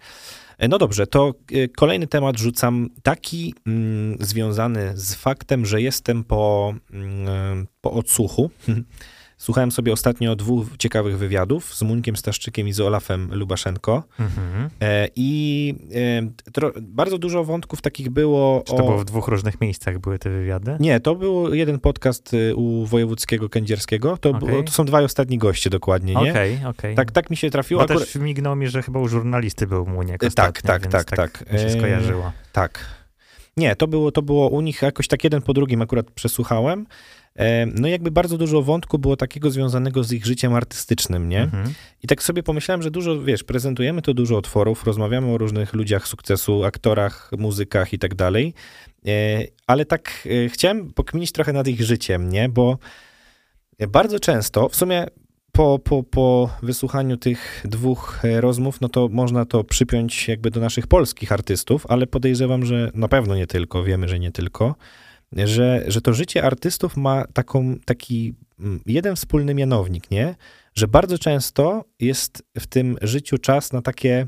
E, no dobrze, to e, kolejny temat rzucam, taki mm, związany z faktem, że jestem po, mm, po odsłuchu. Słuchałem sobie ostatnio dwóch ciekawych wywiadów z Munkiem Staszczykiem i z Olafem Lubaszenko. Mhm. E, I e, tro, bardzo dużo wątków takich było. Czy to o... było w dwóch różnych miejscach były te wywiady? Nie, to był jeden podcast y, u wojewódzkiego kędzierskiego. To, okay. to są dwaj ostatni goście dokładnie, nie? Okej, okay, okej. Okay. Tak, tak mi się trafiło. Bo Akurat... też mignął mi, że chyba u żurnalisty był Muniek e, ostatnio, Tak, tak, tak, tak. tak. Mi się skojarzyło. Tak. Nie, to było, to było u nich jakoś tak jeden po drugim akurat przesłuchałem. No jakby bardzo dużo wątku było takiego związanego z ich życiem artystycznym, nie? Mhm. I tak sobie pomyślałem, że dużo, wiesz, prezentujemy to dużo otworów, rozmawiamy o różnych ludziach sukcesu, aktorach, muzykach i tak dalej, e, ale tak e, chciałem pokminić trochę nad ich życiem, nie? Bo bardzo często, w sumie po, po, po wysłuchaniu tych dwóch e, rozmów, no to można to przypiąć jakby do naszych polskich artystów, ale podejrzewam, że na pewno nie tylko, wiemy, że nie tylko, że, że to życie artystów ma taką, taki mm, jeden wspólny mianownik, nie? Że bardzo często jest w tym życiu czas na takie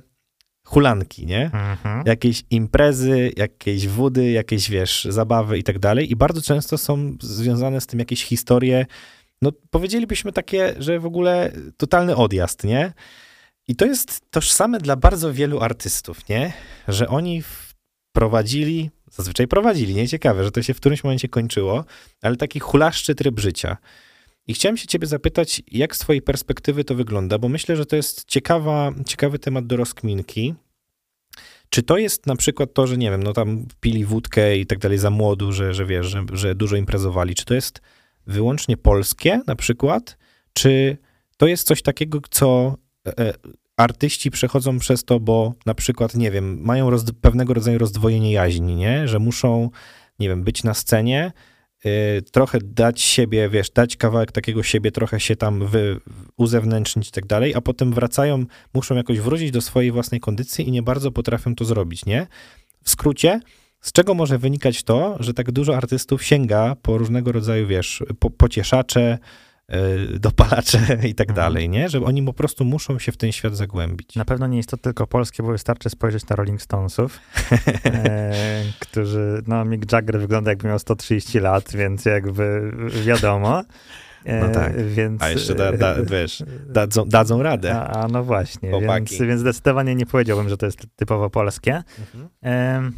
hulanki, nie? Mhm. Jakieś imprezy, jakieś wody, jakieś, wiesz, zabawy i tak dalej. I bardzo często są związane z tym jakieś historie, no powiedzielibyśmy takie, że w ogóle totalny odjazd, nie? I to jest tożsame dla bardzo wielu artystów, nie? Że oni prowadzili zazwyczaj prowadzili. Nie ciekawe, że to się w którymś momencie kończyło, ale taki hulaszczy tryb życia. I chciałem się ciebie zapytać, jak z twojej perspektywy to wygląda, bo myślę, że to jest ciekawa, ciekawy temat do rozkminki. Czy to jest na przykład to, że nie wiem, no tam pili wódkę i tak dalej za młodu, że, że wiesz, że, że dużo imprezowali. Czy to jest wyłącznie polskie na przykład? Czy to jest coś takiego, co e, e, artyści przechodzą przez to, bo na przykład, nie wiem, mają roz, pewnego rodzaju rozdwojenie jaźni, nie? Że muszą, nie wiem, być na scenie, yy, trochę dać siebie, wiesz, dać kawałek takiego siebie, trochę się tam wy, uzewnętrznić i tak dalej, a potem wracają, muszą jakoś wrócić do swojej własnej kondycji i nie bardzo potrafią to zrobić, nie? W skrócie, z czego może wynikać to, że tak dużo artystów sięga po różnego rodzaju, wiesz, po, pocieszacze, dopalacze i tak mhm. dalej, nie? Że oni po prostu muszą się w ten świat zagłębić. Na pewno nie jest to tylko polskie, bo wystarczy spojrzeć na Rolling Stonesów, e, którzy, no Mick Jagger wygląda jakby miał 130 lat, więc jakby wiadomo. E, no tak, więc, a jeszcze da, da, wiesz, dadzą, dadzą radę. A, a no właśnie, więc, więc, zdecydowanie nie powiedziałbym, że to jest typowo polskie. Mhm. E,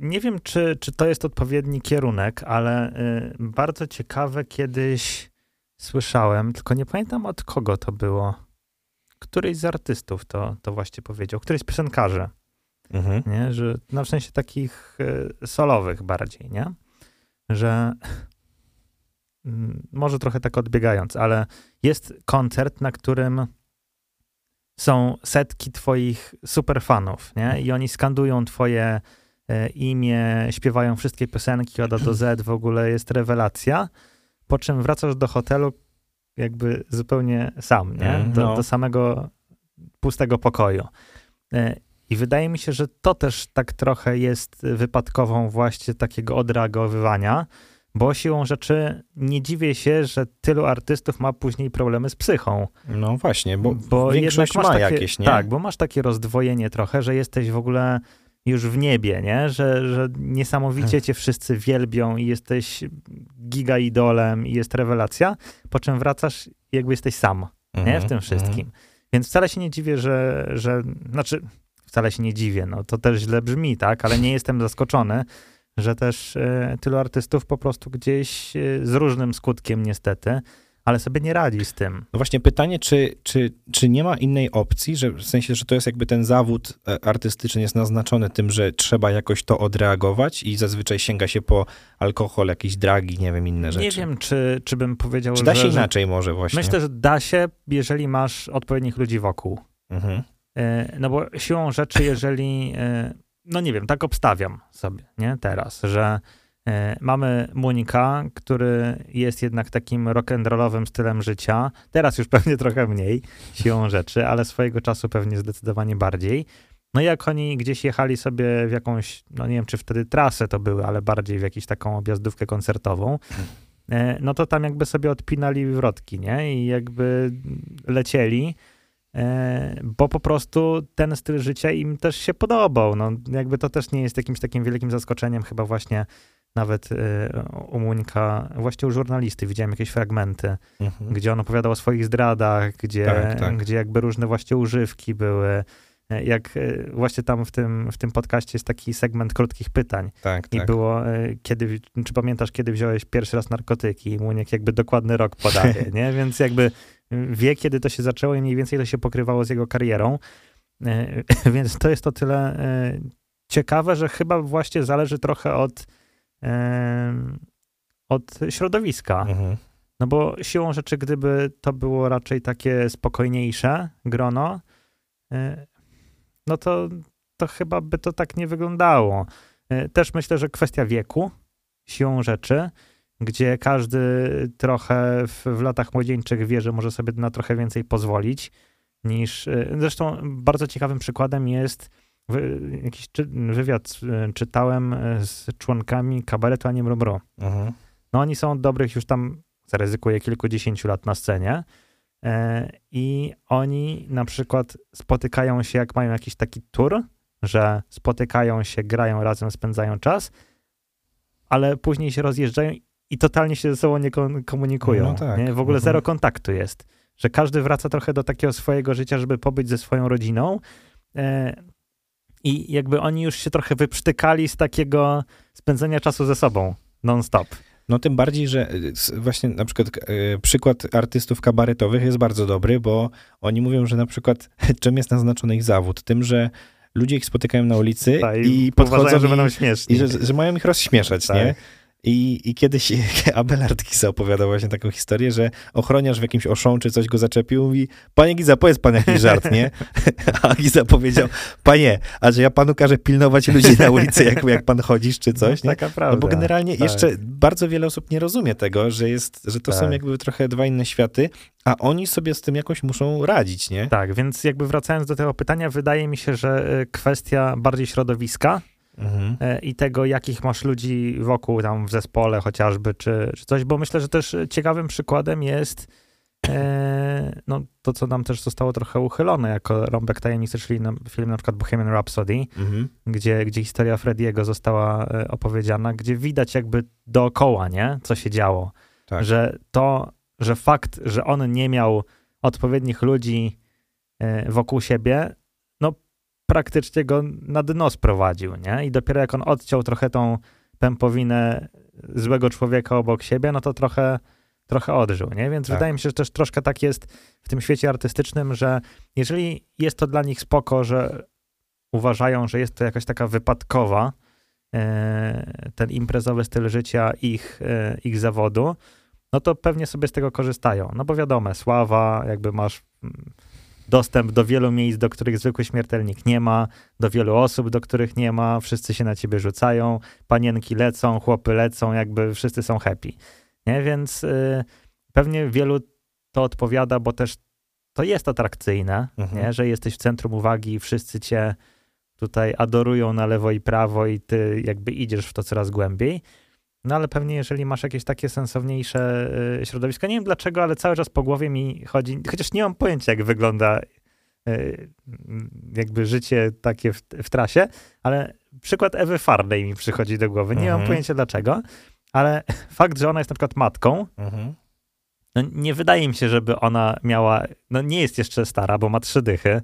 nie wiem, czy, czy to jest odpowiedni kierunek, ale y, bardzo ciekawe kiedyś słyszałem, tylko nie pamiętam od kogo to było. Któryś z artystów to, to właśnie powiedział, któryś z piosenkarzy. Mhm. Nie? Że, no w sensie takich y, solowych bardziej, nie? Że y, może trochę tak odbiegając, ale jest koncert, na którym są setki twoich superfanów, nie? I oni skandują twoje imię, śpiewają wszystkie piosenki od A do Z, w ogóle jest rewelacja. Po czym wracasz do hotelu jakby zupełnie sam, nie? Mm, do, no. do samego pustego pokoju. E, I wydaje mi się, że to też tak trochę jest wypadkową właśnie takiego odreagowywania, bo siłą rzeczy nie dziwię się, że tylu artystów ma później problemy z psychą. No właśnie, bo, bo większość ma takie, jakieś, nie? Tak, bo masz takie rozdwojenie trochę, że jesteś w ogóle już w niebie, nie? Że, że niesamowicie cię wszyscy wielbią i jesteś giga idolem i jest rewelacja, po czym wracasz jakby jesteś sam, nie? W mhm, tym wszystkim. Mm. Więc wcale się nie dziwię, że, że, znaczy wcale się nie dziwię, no to też źle brzmi, tak? Ale nie jestem zaskoczony, że też e, tylu artystów po prostu gdzieś e, z różnym skutkiem niestety, ale sobie nie radzi z tym. No właśnie pytanie, czy, czy, czy nie ma innej opcji, że w sensie, że to jest jakby ten zawód e, artystyczny jest naznaczony tym, że trzeba jakoś to odreagować i zazwyczaj sięga się po alkohol, jakieś dragi, nie wiem, inne rzeczy. Nie wiem, czy, czy bym powiedział, czy da się że, inaczej może właśnie? Myślę, że da się, jeżeli masz odpowiednich ludzi wokół. Mhm. No bo siłą rzeczy, jeżeli no nie wiem, tak obstawiam sobie, nie, teraz, że mamy Munika, który jest jednak takim rock'n'rollowym stylem życia, teraz już pewnie trochę mniej, siłą rzeczy, ale swojego czasu pewnie zdecydowanie bardziej. No jak oni gdzieś jechali sobie w jakąś, no nie wiem, czy wtedy trasę to były, ale bardziej w jakąś taką objazdówkę koncertową, y, no to tam jakby sobie odpinali wrotki, nie, i jakby lecieli, E, bo po prostu ten styl życia im też się podobał. No, jakby to też nie jest jakimś takim wielkim zaskoczeniem, chyba właśnie nawet e, u Muńka, właśnie u żurnalisty widziałem jakieś fragmenty, mhm. gdzie on opowiadał o swoich zdradach, gdzie, tak, tak. gdzie jakby różne właśnie używki były. E, jak właśnie tam w tym, w tym podcaście jest taki segment krótkich pytań. Tak, I tak. było, kiedy, czy pamiętasz, kiedy wziąłeś pierwszy raz narkotyki? I Muniek jakby dokładny rok podaje, nie? Więc jakby wie, kiedy to się zaczęło i mniej więcej to się pokrywało z jego karierą. E, więc to jest to tyle e, ciekawe, że chyba właśnie zależy trochę od, e, od środowiska. Mhm. No bo siłą rzeczy, gdyby to było raczej takie spokojniejsze grono, no to, to chyba by to tak nie wyglądało. Też myślę, że kwestia wieku, siłą rzeczy, gdzie każdy trochę w, w, latach młodzieńczych wie, że może sobie na trochę więcej pozwolić niż. Y, zresztą bardzo ciekawym przykładem jest jakiś czy, wywiad y, czytałem y, z członkami kabaretu Ani Mrumru. Mhm. No oni są dobrych już tam, zaryzykuję, kilkudziesięciu lat na scenie. E, I oni na przykład spotykają się, jak mają jakiś taki tour, że spotykają się, grają razem, spędzają czas, ale później się rozjeżdżają i totalnie się ze sobą nie komunikują. No tak. nie? W ogóle mhm. zero kontaktu jest. Że każdy wraca trochę do takiego swojego życia, żeby pobyć ze swoją rodziną. I jakby oni już się trochę wyprztykali z takiego spędzenia czasu ze sobą non-stop. No tym bardziej, że e, właśnie na przykład e, przykład artystów kabaretowych jest bardzo dobry, bo oni mówią, że na przykład czym jest naznaczony ich zawód? Tym, że ludzie ich spotykają na ulicy Ta, i, i podchodzą, że będą śmieszni. I że, że mają ich rozśmieszać, tak. nie? I, I kiedyś Abelard Giza opowiadał właśnie taką historię, że ochroniarz w jakimś oszą czy coś go zaczepił, mówi, panie Giza, powiedz pan jakiś żart, nie? A Giza powiedział, panie, a że ja panu każę pilnować ludzi na ulicy, jak, jak pan chodzisz czy coś, nie? Taka prawda. No bo generalnie tak. jeszcze bardzo wiele osób nie rozumie tego, że jest, że to tak. są jakby trochę dwa inne światy, a oni sobie z tym jakoś muszą radzić, nie? Tak, więc jakby wracając do tego pytania, wydaje mi się, że y, kwestia bardziej środowiska, mhm. E, i tego, jakich masz ludzi wokół tam w zespole chociażby, czy, czy coś, bo myślę, że też ciekawym przykładem jest e, no, to, co nam też zostało trochę uchylone jako Rąbek Tajemnicy, czyli na, film na przykład Bohemian Rhapsody, mhm. gdzie, gdzie historia Frediego została e, opowiedziana, gdzie widać jakby dookoła, nie, co się działo. Tak. Że to, że fakt, że on nie miał odpowiednich ludzi wokół siebie, praktycznie go na dno sprowadził, nie? I dopiero jak on odciął trochę tą pępowinę złego człowieka obok siebie, no to trochę, trochę odżył, nie? Więc tak. wydaje mi się, że też troszkę tak jest w tym świecie artystycznym, że jeżeli jest to dla nich spoko, że uważają, że jest to jakaś taka wypadkowa, e, ten imprezowy styl życia ich, e, ich zawodu, no to pewnie sobie z tego korzystają. No bo wiadomo, sława, jakby masz mm, dostęp do wielu miejsc, do których zwykły śmiertelnik nie ma, do wielu osób, do których nie ma, wszyscy się na ciebie rzucają, panienki lecą, chłopy lecą, jakby wszyscy są happy. Nie? Więc y, pewnie wielu to odpowiada, bo też to jest atrakcyjne, Mhm. nie? że jesteś w centrum uwagi i wszyscy cię tutaj adorują na lewo i prawo i ty jakby idziesz w to coraz głębiej. No ale pewnie jeżeli masz jakieś takie sensowniejsze y, środowisko, nie wiem dlaczego, ale cały czas po głowie mi chodzi, chociaż nie mam pojęcia jak wygląda y, jakby życie takie w, w trasie, ale przykład Ewy Farley mi przychodzi do głowy. Nie mam Mhm. pojęcia dlaczego, ale fakt, że ona jest na przykład matką, Mhm. No nie wydaje mi się, żeby ona miała, no nie jest jeszcze stara, bo ma trzy dychy,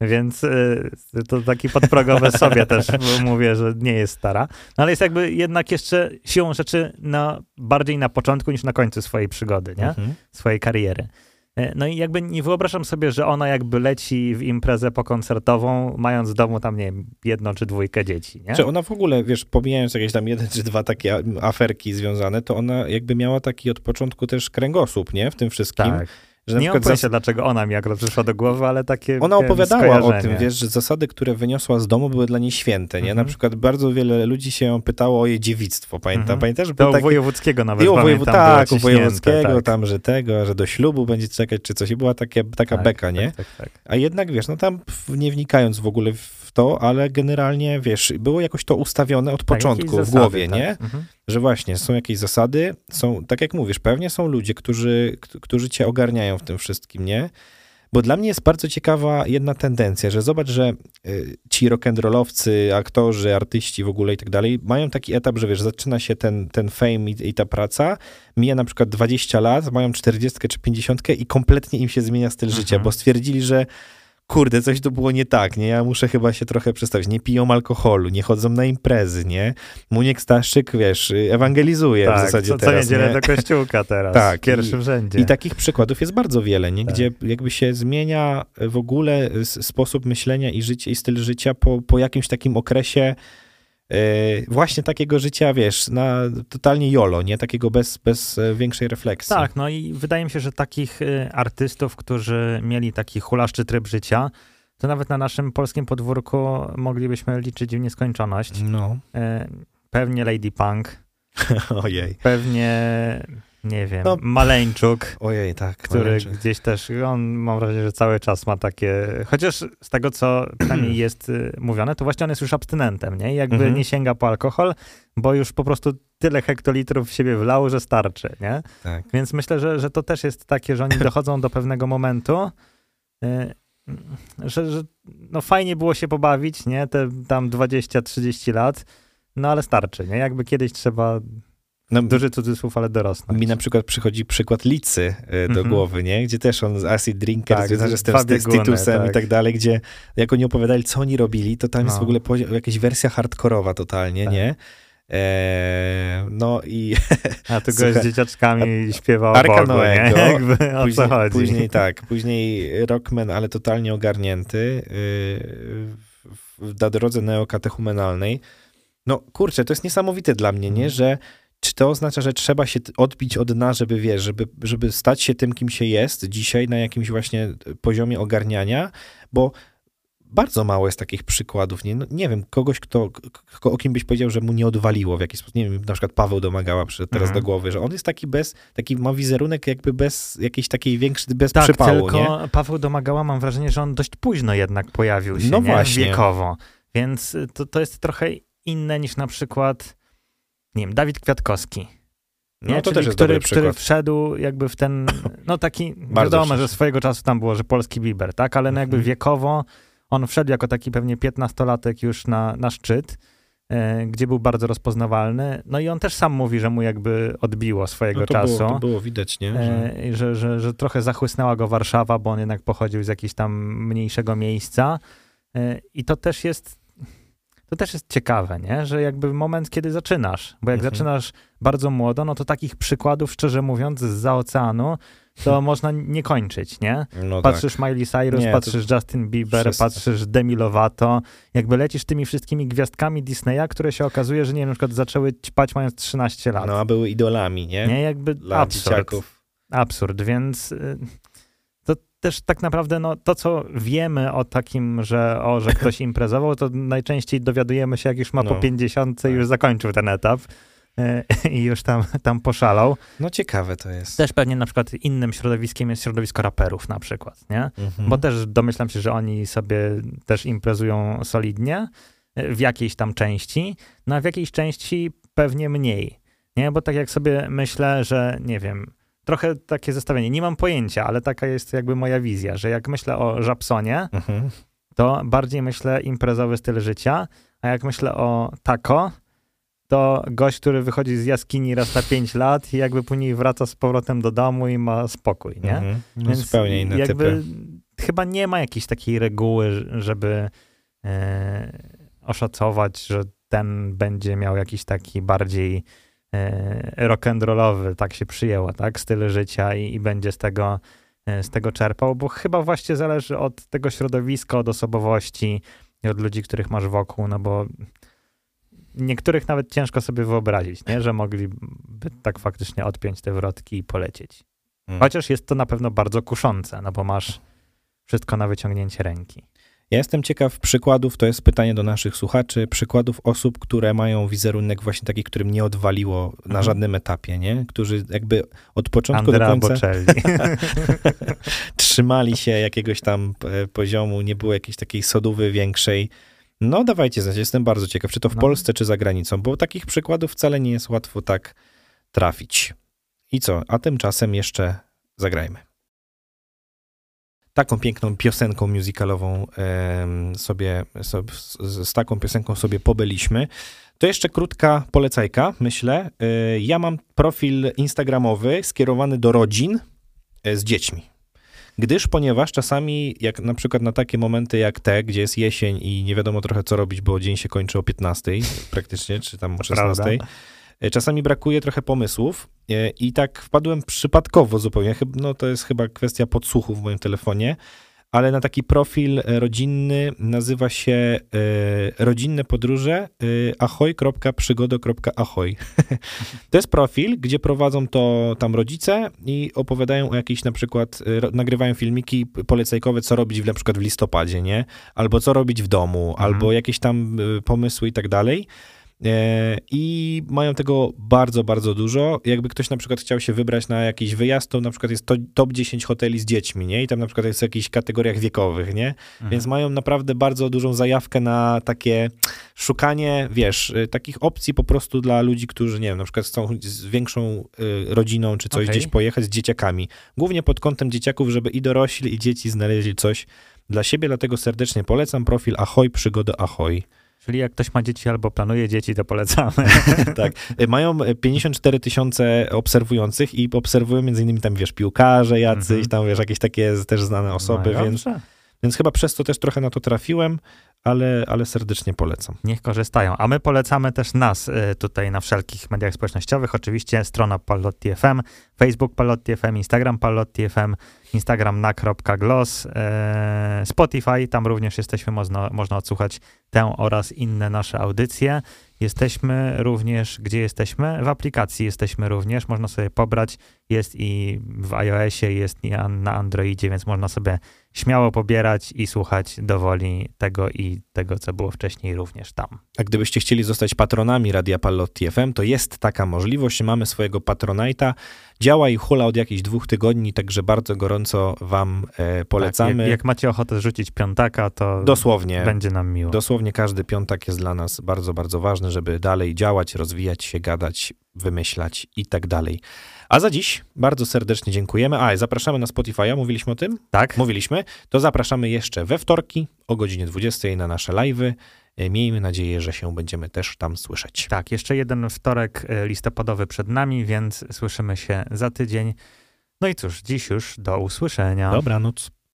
więc y, to taki podprogowe sobie też mówię, że nie jest stara, no ale jest jakby jednak jeszcze siłą rzeczy na, bardziej na początku niż na końcu swojej przygody, nie? Mhm. Swojej kariery. Y, No i jakby nie wyobrażam sobie, że ona jakby leci w imprezę pokoncertową, mając w domu tam, nie wiem, jedno czy dwójkę dzieci, nie? Czy ona w ogóle, wiesz, pomijając jakieś tam jeden czy dwa takie aferki związane, to ona jakby miała taki od początku też kręgosłup, nie? W tym wszystkim. tak. Że Nie pojęcia, zas- dlaczego ona mi akurat przyszła do głowy, ale takie ona opowiadała o tym, wiesz, że zasady, które wyniosła z domu, były dla niej święte, nie? Na Mhm. przykład bardzo wiele ludzi się ją pytało o jej dziewictwo, pamiętam. Mhm. Pamiętasz, że To taki... wojewódzkiego nawet I pamiętam, było tak, ciśnięte, wojewódzkiego, tak. tam, że tego, że do ślubu będzie czekać, czy coś. I była takie, taka Tak, beka, nie? Tak, tak, tak. A jednak, wiesz, no tam nie wnikając w ogóle w to, ale generalnie, wiesz, było jakoś to ustawione od Tak, początku w zasady, głowie, tak. nie? Mhm. Że właśnie są jakieś zasady, są, tak jak mówisz, pewnie są ludzie, którzy, którzy cię ogarniają w tym wszystkim, nie? Bo dla mnie jest bardzo ciekawa jedna tendencja, że zobacz, że y, ci rock'n'rollowcy, aktorzy, artyści w ogóle i tak dalej, mają taki etap, że wiesz, zaczyna się ten, ten fame i, i ta praca, mija na przykład 20 lat, mają 40 czy 50 i kompletnie im się zmienia styl życia, Mhm. bo stwierdzili, że kurde, coś tu było nie tak, nie? Ja muszę chyba się trochę przestawić. Nie piją alkoholu, nie chodzą na imprezy, nie? Muniek Staszczyk, wiesz, ewangelizuje w tak, zasadzie co, co teraz, niedzielę nie? do kościółka teraz, Tak, w pierwszym rzędzie. I takich przykładów jest bardzo wiele, nie? Tak. Gdzie jakby się zmienia w ogóle sposób myślenia i życie i styl życia po, po jakimś takim okresie właśnie takiego życia, wiesz, na totalnie jolo, nie? Takiego bez, bez e, większej refleksji. Tak, no i wydaje mi się, że takich y, artystów, którzy mieli taki hulaszczy tryb życia, to nawet na naszym polskim podwórku moglibyśmy liczyć w nieskończoność. No, Pewnie Lady Punk, ojej. pewnie, nie wiem, No. Maleńczuk, Ojej, tak. który gdzieś też, on mam wrażenie, że cały czas ma takie, chociaż z tego, co przynajmniej jest y, mówione, to właśnie on jest już abstynentem, nie? Jakby Mhm. nie sięga po alkohol, bo już po prostu tyle hektolitrów w siebie wlał, że starczy, nie? Tak. Więc myślę, że, że to też jest takie, że oni dochodzą do pewnego momentu, y, że, że no fajnie było się pobawić, nie? Te tam 20-30 lat, no ale starczy, nie? Jakby kiedyś trzeba, No, duży cudzysłów, ale dorosnąć. Mi na przykład przychodzi przykład Licy e, do Mhm. głowy, nie? Gdzie też on z Acid Drinker, Tak, związany z tym dwa z, bieguny, Titusem i tak. tak dalej, gdzie jak oni opowiadali, co oni robili, to tam jest No. w ogóle jakaś wersja hardkorowa totalnie, Tak. nie? E, no i A tu go z dzieciaczkami śpiewał Arka Bogu? Noego, Jakby o później, co chodzi. później tak, później Rockman, ale totalnie ogarnięty yy, na drodze neokatechumenalnej. No kurczę, to jest niesamowite dla mnie, nie? Mhm. Że czy to oznacza, że trzeba się odbić od dna, żeby wiesz, żeby, żeby stać się tym, kim się jest dzisiaj na jakimś właśnie poziomie ogarniania, bo bardzo mało jest takich przykładów. Nie, no, nie wiem, kogoś, kto, o kim byś powiedział, że mu nie odwaliło w jakiś sposób. Nie wiem, na przykład Paweł Domagała przyszedł teraz Mhm. do głowy, że on jest taki bez, taki ma wizerunek jakby bez jakiejś takiej większej, bez Tak, przypału, tylko nie? Paweł Domagała mam wrażenie, że on dość późno jednak pojawił się, No nie? właśnie. Wiekowo. Więc y, to, to jest trochę inne niż na przykład, nie wiem, Dawid Kwiatkowski. No nie? to Czyli też jest który, dobry który wszedł jakby w ten, no taki, wiadomo, że swojego czasu tam było, że polski Bieber, tak? Ale no jakby Mhm. wiekowo on wszedł jako taki pewnie piętnastolatek już na, na szczyt, e, gdzie był bardzo rozpoznawalny. No i on też sam mówi, że mu jakby odbiło swojego No to, czasu. było, to było widać, nie? Że... E, że, że, że trochę zachłysnęła go Warszawa, bo on jednak pochodził z jakiegoś tam mniejszego miejsca. E, I to też jest. To też jest ciekawe, nie? że jakby moment, kiedy zaczynasz, bo jak Mhm. zaczynasz bardzo młodo, no to takich przykładów, szczerze mówiąc, z oceanu, to można nie kończyć, nie? No tak. Patrzysz Miley Cyrus, Nie, patrzysz Justin Bieber, wszyscy. patrzysz Demi Lovato, jakby lecisz tymi wszystkimi gwiazdkami Disneya, które się okazuje, że nie wiem, na przykład zaczęły ćpać mając 13 lat. No a były idolami, nie? nie, jakby Dla absurd dzieciaków. absurd, więc y, też tak naprawdę no, to, co wiemy o takim, że, o, że ktoś imprezował, to najczęściej dowiadujemy się, jak już ma po No, 50 i tak. już zakończył ten etap. e, i już tam, tam poszalał. No ciekawe to jest. Też pewnie na przykład innym środowiskiem jest środowisko raperów na przykład, nie? Mhm. Bo też domyślam się, że oni sobie też imprezują solidnie e, w jakiejś tam części, no a w jakiejś części pewnie mniej, nie? Bo tak jak sobie myślę, że nie wiem, trochę takie zestawienie, nie mam pojęcia, ale taka jest jakby moja wizja, że jak myślę o Żabsonie, Mhm. to bardziej myślę imprezowy styl życia, a jak myślę o taco, to gość, który wychodzi z jaskini raz na 5 lat i jakby później wraca z powrotem do domu i ma spokój, nie? Mhm. No Więc zupełnie inne jakby typy. chyba nie ma jakiejś takiej reguły, żeby e, oszacować, że ten będzie miał jakiś taki bardziej rock'n'rollowy, tak się przyjęło, tak, styl życia i, i będzie z tego, e, z tego czerpał, bo chyba właśnie zależy od tego środowiska, od osobowości i od ludzi, których masz wokół, no bo niektórych nawet ciężko sobie wyobrazić, nie? że mogliby tak faktycznie odpiąć te wrotki i polecieć. Mm. Chociaż jest to na pewno bardzo kuszące, no bo masz wszystko na wyciągnięcie ręki. Ja jestem ciekaw przykładów, to jest pytanie do naszych słuchaczy, przykładów osób, które mają wizerunek właśnie taki, którym nie odwaliło na Mhm. żadnym etapie, nie? Którzy jakby od początku Andrea do końca trzymali się jakiegoś tam e, poziomu, nie było jakiejś takiej sodówy większej. No dawajcie znać, jestem bardzo ciekaw, czy to w No. Polsce, czy za granicą, bo takich przykładów wcale nie jest łatwo tak trafić. I co? A tymczasem jeszcze zagrajmy. Taką piękną piosenką musicalową sobie, sobie z, z taką piosenką sobie pobyliśmy. To jeszcze krótka polecajka, myślę. Y, Ja mam profil instagramowy skierowany do rodzin e, z dziećmi. Gdyż, ponieważ czasami, jak na przykład na takie momenty jak te, gdzie jest jesień i nie wiadomo trochę co robić, bo dzień się kończy o 15 praktycznie, czy tam o 16, prawda. E, czasami brakuje trochę pomysłów e, i tak wpadłem przypadkowo zupełnie, no to jest chyba kwestia podsłuchu w moim telefonie, ale na taki profil e, rodzinny nazywa się Rodzinne Podróże ahoj.przygodo.ahoj. to jest profil, gdzie prowadzą to tam rodzice i opowiadają o jakichś na przykład, nagrywają filmiki polecajkowe, co robić w, na przykład w listopadzie, nie? Albo co robić w domu, Mhm. albo jakieś tam pomysły i tak dalej. E, I mają tego bardzo, bardzo dużo. Jakby ktoś na przykład chciał się wybrać na jakiś wyjazd, to na przykład jest to top 10 hoteli z dziećmi, nie? I tam na przykład jest w jakichś kategoriach wiekowych, nie? Mhm. Więc mają naprawdę bardzo dużą zajawkę na takie szukanie, wiesz, y, takich opcji po prostu dla ludzi, którzy, nie wiem, na przykład chcą z większą y, rodziną czy coś Okej. gdzieś pojechać z dzieciakami. Głównie pod kątem dzieciaków, żeby i dorośli, i dzieci znaleźli coś dla siebie, dlatego serdecznie polecam profil Ahoj Przygoda Ahoj. Czyli jak ktoś ma dzieci albo planuje dzieci, to polecamy. tak. Mają y, 54 tysiące obserwujących i obserwują między innymi tam, wiesz, piłkarze jacyś, Mhm. tam, wiesz, jakieś takie też znane osoby, No, więc, dobrze. więc chyba przez to też trochę na to trafiłem, ale, ale serdecznie polecam. Niech korzystają. A my polecamy też nas y, tutaj na wszelkich mediach społecznościowych. Oczywiście strona Pallotti FM, Facebook Pallotti FM, Instagram Pallotti FM, Instagram na.gloss, e, Spotify, tam również jesteśmy, można, można odsłuchać tę oraz inne nasze audycje. Jesteśmy również, gdzie jesteśmy? W aplikacji jesteśmy również, można sobie pobrać, jest i w iOSie, jest i na Androidzie, więc można sobie śmiało pobierać i słuchać dowoli tego i tego, co było wcześniej również tam. A gdybyście chcieli zostać patronami Radia Pallotti FM, to jest taka możliwość. Mamy swojego patronajta. Działa i hula od jakichś dwóch tygodni, także bardzo gorąco wam e, polecamy. Tak, jak, jak macie ochotę zrzucić piątaka, to Dosłownie. będzie nam miło. Dosłownie każdy piątek jest dla nas bardzo, bardzo ważny, żeby dalej działać, rozwijać się, gadać, wymyślać i tak dalej. A za dziś bardzo serdecznie dziękujemy. A, zapraszamy na Spotify'a, mówiliśmy o tym? tak? Mówiliśmy. To zapraszamy jeszcze we wtorki o godzinie 20 na nasze live'y. E, Miejmy nadzieję, że się będziemy też tam słyszeć. Tak, jeszcze jeden wtorek e, listopadowy przed nami, więc słyszymy się za tydzień. No i cóż, dziś już do usłyszenia. Dobranoc.